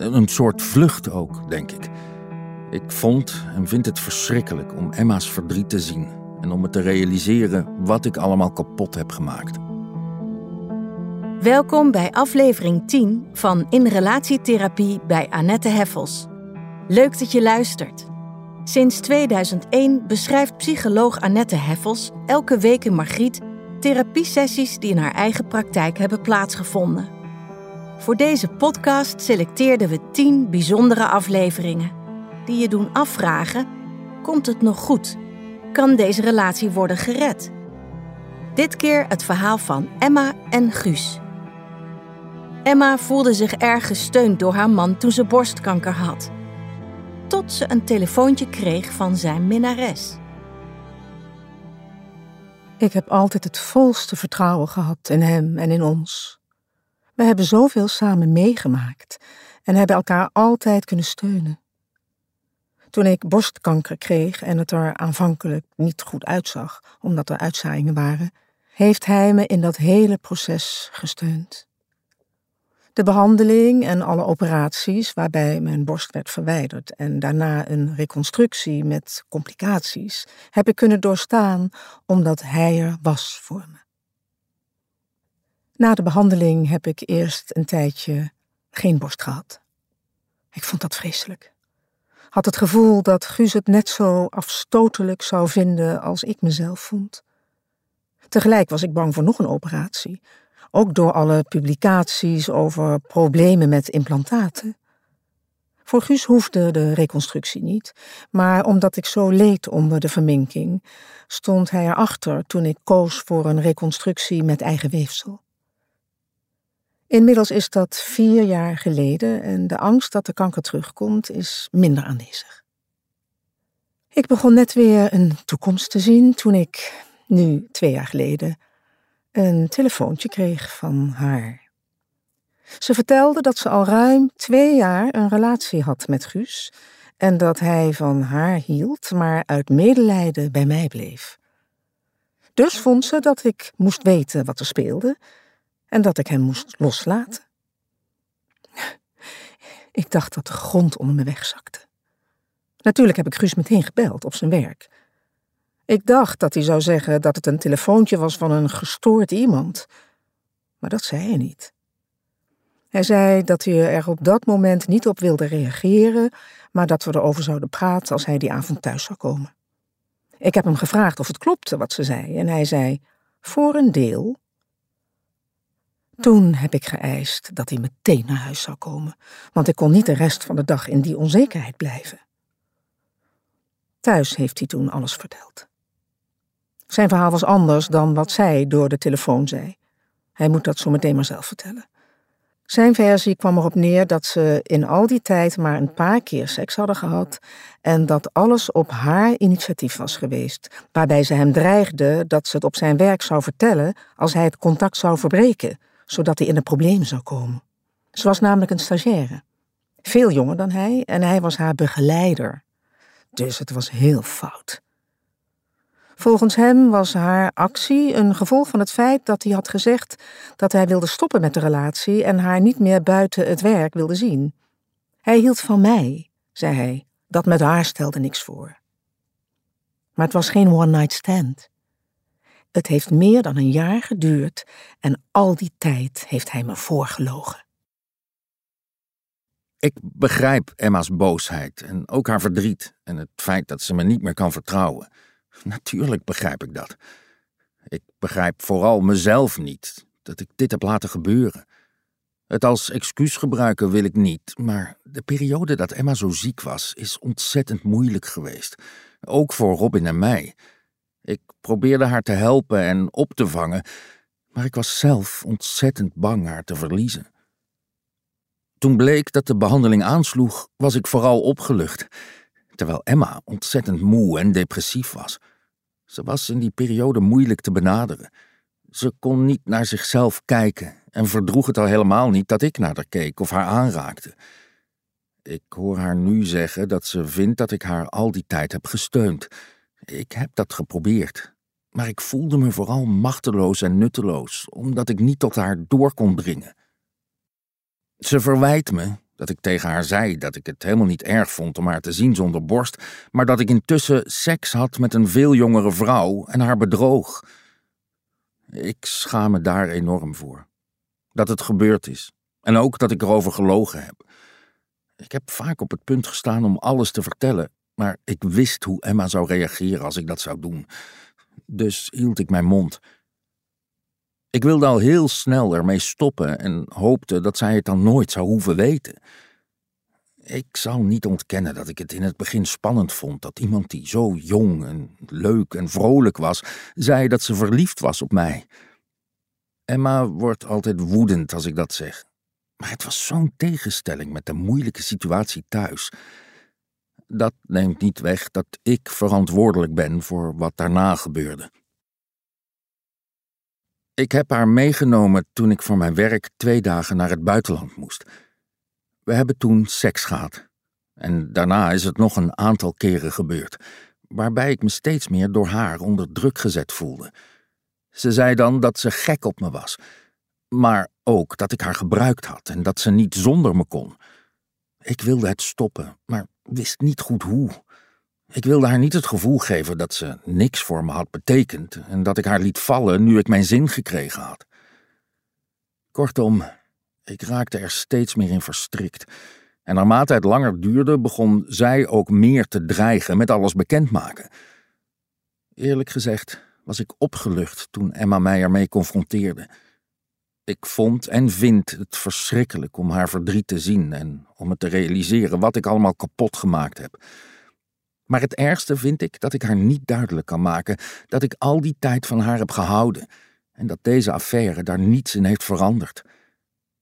Een soort vlucht ook, denk ik. Ik vond en vind het verschrikkelijk om Emma's verdriet te zien en om me te realiseren wat ik allemaal kapot heb gemaakt. Welkom bij aflevering 10 van In Relatietherapie bij Annette Heffels. Leuk dat je luistert. Sinds 2001 beschrijft psycholoog Annette Heffels elke week in Margriet therapiesessies die in haar eigen praktijk hebben plaatsgevonden. Voor deze podcast selecteerden we 10 bijzondere afleveringen die je doen afvragen: komt het nog goed? Kan deze relatie worden gered? Dit keer het verhaal van Emma en Guus. Emma voelde zich erg gesteund door haar man toen ze borstkanker had. Tot ze een telefoontje kreeg van zijn minnares. Ik heb altijd het volste vertrouwen gehad in hem en in ons. We hebben zoveel samen meegemaakt en hebben elkaar altijd kunnen steunen. Toen ik borstkanker kreeg en het er aanvankelijk niet goed uitzag, omdat er uitzaaiingen waren, heeft hij me in dat hele proces gesteund. De behandeling en alle operaties waarbij mijn borst werd verwijderd en daarna een reconstructie met complicaties heb ik kunnen doorstaan omdat hij er was voor me. Na de behandeling heb ik eerst een tijdje geen borst gehad. Ik vond dat vreselijk. Had het gevoel dat Guus het net zo afstotelijk zou vinden als ik mezelf vond. Tegelijk was ik bang voor nog een operatie, ook door alle publicaties over problemen met implantaten. Voor Guus hoefde de reconstructie niet, maar omdat ik zo leed onder de verminking, stond hij erachter toen ik koos voor een reconstructie met eigen weefsel. Inmiddels is dat vier jaar geleden en de angst dat de kanker terugkomt is minder aanwezig. Ik begon net weer een toekomst te zien toen ik, nu twee jaar geleden, een telefoontje kreeg van haar. Ze vertelde dat ze al ruim twee jaar een relatie had met Guus en dat hij van haar hield, maar uit medelijden bij mij bleef. Dus vond ze dat ik moest weten wat er speelde en dat ik hem moest loslaten. Ik dacht dat de grond onder me wegzakte. Natuurlijk heb ik Guus meteen gebeld op zijn werk. Ik dacht dat hij zou zeggen dat het een telefoontje was van een gestoord iemand. Maar dat zei hij niet. Hij zei dat hij er op dat moment niet op wilde reageren, maar dat we erover zouden praten als hij die avond thuis zou komen. Ik heb hem gevraagd of het klopte wat ze zei en hij zei: Voor een deel. Toen heb ik geëist dat hij meteen naar huis zou komen, want ik kon niet de rest van de dag in die onzekerheid blijven. Thuis heeft hij toen alles verteld. Zijn verhaal was anders dan wat zij door de telefoon zei. Hij moet dat zo meteen maar zelf vertellen. Zijn versie kwam erop neer dat ze in al die tijd maar een paar keer seks hadden gehad en dat alles op haar initiatief was geweest, waarbij ze hem dreigde dat ze het op zijn werk zou vertellen als hij het contact zou verbreken, zodat hij in een probleem zou komen. Ze was namelijk een stagiaire, veel jonger dan hij en hij was haar begeleider. Dus het was heel fout. Volgens hem was haar actie een gevolg van het feit dat hij had gezegd dat hij wilde stoppen met de relatie en haar niet meer buiten het werk wilde zien. Hij hield van mij, zei hij, dat met haar stelde niks voor. Maar het was geen one-night stand. Het heeft meer dan een jaar geduurd en al die tijd heeft hij me voorgelogen. Ik begrijp Emma's boosheid en ook haar verdriet en het feit dat ze me niet meer kan vertrouwen. Natuurlijk begrijp ik dat. Ik begrijp vooral mezelf niet dat ik dit heb laten gebeuren. Het als excuus gebruiken wil ik niet, maar de periode dat Emma zo ziek was, is ontzettend moeilijk geweest. Ook voor Robin en mij. Ik probeerde haar te helpen en op te vangen, maar ik was zelf ontzettend bang haar te verliezen. Toen bleek dat de behandeling aansloeg, was ik vooral opgelucht, terwijl Emma ontzettend moe en depressief was. Ze was in die periode moeilijk te benaderen. Ze kon niet naar zichzelf kijken en verdroeg het al helemaal niet dat ik naar haar keek of haar aanraakte. Ik hoor haar nu zeggen dat ze vindt dat ik haar al die tijd heb gesteund. Ik heb dat geprobeerd, maar ik voelde me vooral machteloos en nutteloos, omdat ik niet tot haar door kon dringen. Ze verwijt me dat ik tegen haar zei dat ik het helemaal niet erg vond om haar te zien zonder borst, maar dat ik intussen seks had met een veel jongere vrouw en haar bedroog. Ik schaam me daar enorm voor. Dat het gebeurd is. En ook dat ik erover gelogen heb. Ik heb vaak op het punt gestaan om alles te vertellen, maar ik wist hoe Emma zou reageren als ik dat zou doen. Dus hield ik mijn mond. Ik wilde al heel snel ermee stoppen en hoopte dat zij het dan nooit zou hoeven weten. Ik zal niet ontkennen dat ik het in het begin spannend vond dat iemand die zo jong en leuk en vrolijk was, zei dat ze verliefd was op mij. Emma wordt altijd woedend als ik dat zeg. Maar het was zo'n tegenstelling met de moeilijke situatie thuis. Dat neemt niet weg dat ik verantwoordelijk ben voor wat daarna gebeurde. Ik heb haar meegenomen toen ik voor mijn werk twee dagen naar het buitenland moest. We hebben toen seks gehad. En daarna is het nog een aantal keren gebeurd, waarbij ik me steeds meer door haar onder druk gezet voelde. Ze zei dan dat ze gek op me was, maar ook dat ik haar gebruikt had en dat ze niet zonder me kon. Ik wilde het stoppen, maar wist niet goed hoe. Ik wilde haar niet het gevoel geven dat ze niks voor me had betekend en dat ik haar liet vallen nu ik mijn zin gekregen had. Kortom, ik raakte er steeds meer in verstrikt. En naarmate het langer duurde, begon zij ook meer te dreigen met alles bekendmaken. Eerlijk gezegd was ik opgelucht toen Emma mij ermee confronteerde. Ik vond en vind het verschrikkelijk om haar verdriet te zien en om me te realiseren wat ik allemaal kapot gemaakt heb. Maar het ergste vind ik dat ik haar niet duidelijk kan maken dat ik al die tijd van haar heb gehouden en dat deze affaire daar niets in heeft veranderd.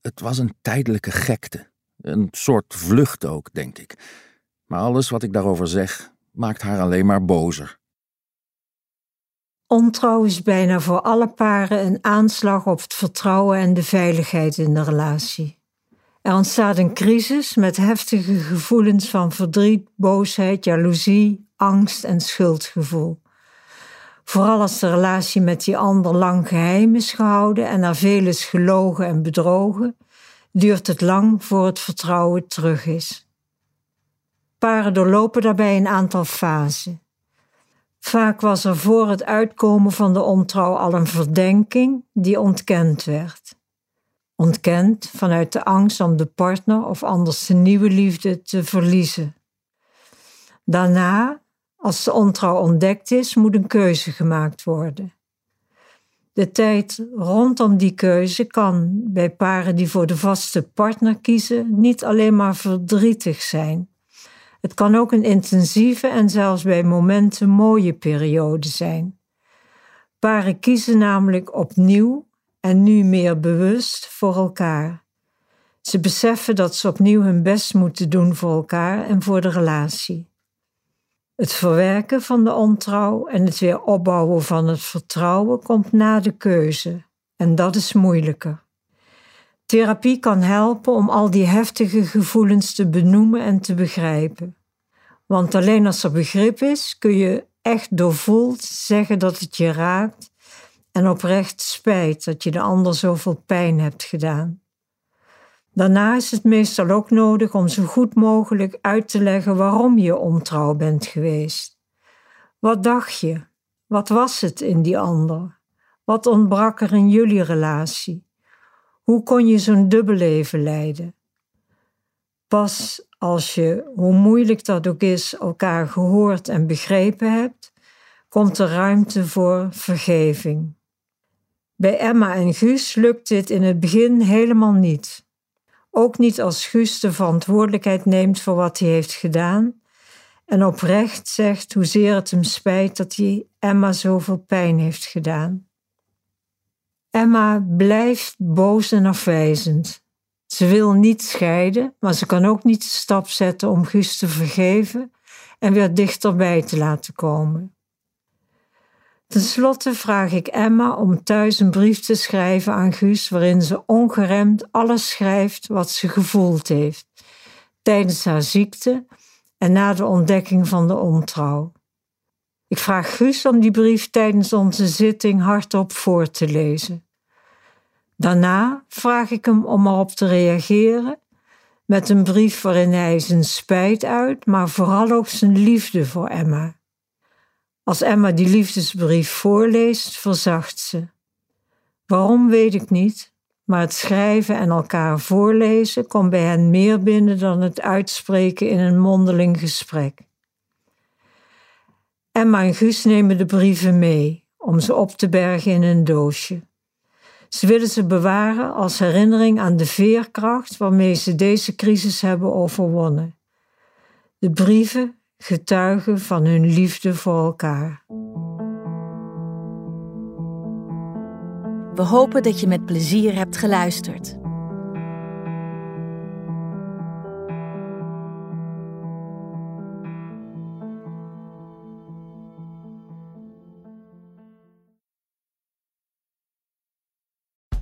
Het was een tijdelijke gekte, een soort vlucht ook, denk ik. Maar alles wat ik daarover zeg, maakt haar alleen maar bozer. Ontrouw is bijna voor alle paren een aanslag op het vertrouwen en de veiligheid in de relatie. Er ontstaat een crisis met heftige gevoelens van verdriet, boosheid, jaloezie, angst en schuldgevoel. Vooral als de relatie met die ander lang geheim is gehouden en er veel is gelogen en bedrogen, duurt het lang voor het vertrouwen terug is. Paren doorlopen daarbij een aantal fasen. Vaak was er voor het uitkomen van de ontrouw al een verdenking die ontkend werd. Ontkend vanuit de angst om de partner of anders de nieuwe liefde te verliezen. Daarna, als de ontrouw ontdekt is, moet een keuze gemaakt worden. De tijd rondom die keuze kan bij paren die voor de vaste partner kiezen niet alleen maar verdrietig zijn. Het kan ook een intensieve en zelfs bij momenten mooie periode zijn. Paren kiezen namelijk opnieuw en nu meer bewust voor elkaar. Ze beseffen dat ze opnieuw hun best moeten doen voor elkaar en voor de relatie. Het verwerken van de ontrouw en het weer opbouwen van het vertrouwen komt na de keuze, en dat is moeilijker. Therapie kan helpen om al die heftige gevoelens te benoemen en te begrijpen. Want alleen als er begrip is, kun je echt doorvoeld zeggen dat het je raakt en oprecht spijt dat je de ander zoveel pijn hebt gedaan. Daarna is het meestal ook nodig om zo goed mogelijk uit te leggen waarom je ontrouw bent geweest. Wat dacht je? Wat was het in die ander? Wat ontbrak er in jullie relatie? Hoe kon je zo'n dubbelleven leiden? Pas als je, hoe moeilijk dat ook is, elkaar gehoord en begrepen hebt, komt er ruimte voor vergeving. Bij Emma en Guus lukt dit in het begin helemaal niet. Ook niet als Guus de verantwoordelijkheid neemt voor wat hij heeft gedaan en oprecht zegt hoezeer het hem spijt dat hij Emma zoveel pijn heeft gedaan. Emma blijft boos en afwijzend. Ze wil niet scheiden, maar ze kan ook niet de stap zetten om Guus te vergeven en weer dichterbij te laten komen. Ten slotte vraag ik Emma om thuis een brief te schrijven aan Guus waarin ze ongeremd alles schrijft wat ze gevoeld heeft tijdens haar ziekte en na de ontdekking van de ontrouw. Ik vraag Guus om die brief tijdens onze zitting hardop voor te lezen. Daarna vraag ik hem om erop te reageren met een brief waarin hij zijn spijt uit, maar vooral ook zijn liefde voor Emma. Als Emma die liefdesbrief voorleest, verzacht ze. Waarom weet ik niet, maar het schrijven en elkaar voorlezen komt bij hen meer binnen dan het uitspreken in een mondeling gesprek. Emma en Guus nemen de brieven mee om ze op te bergen in een doosje. Ze willen ze bewaren als herinnering aan de veerkracht waarmee ze deze crisis hebben overwonnen. De brieven getuigen van hun liefde voor elkaar. We hopen dat je met plezier hebt geluisterd.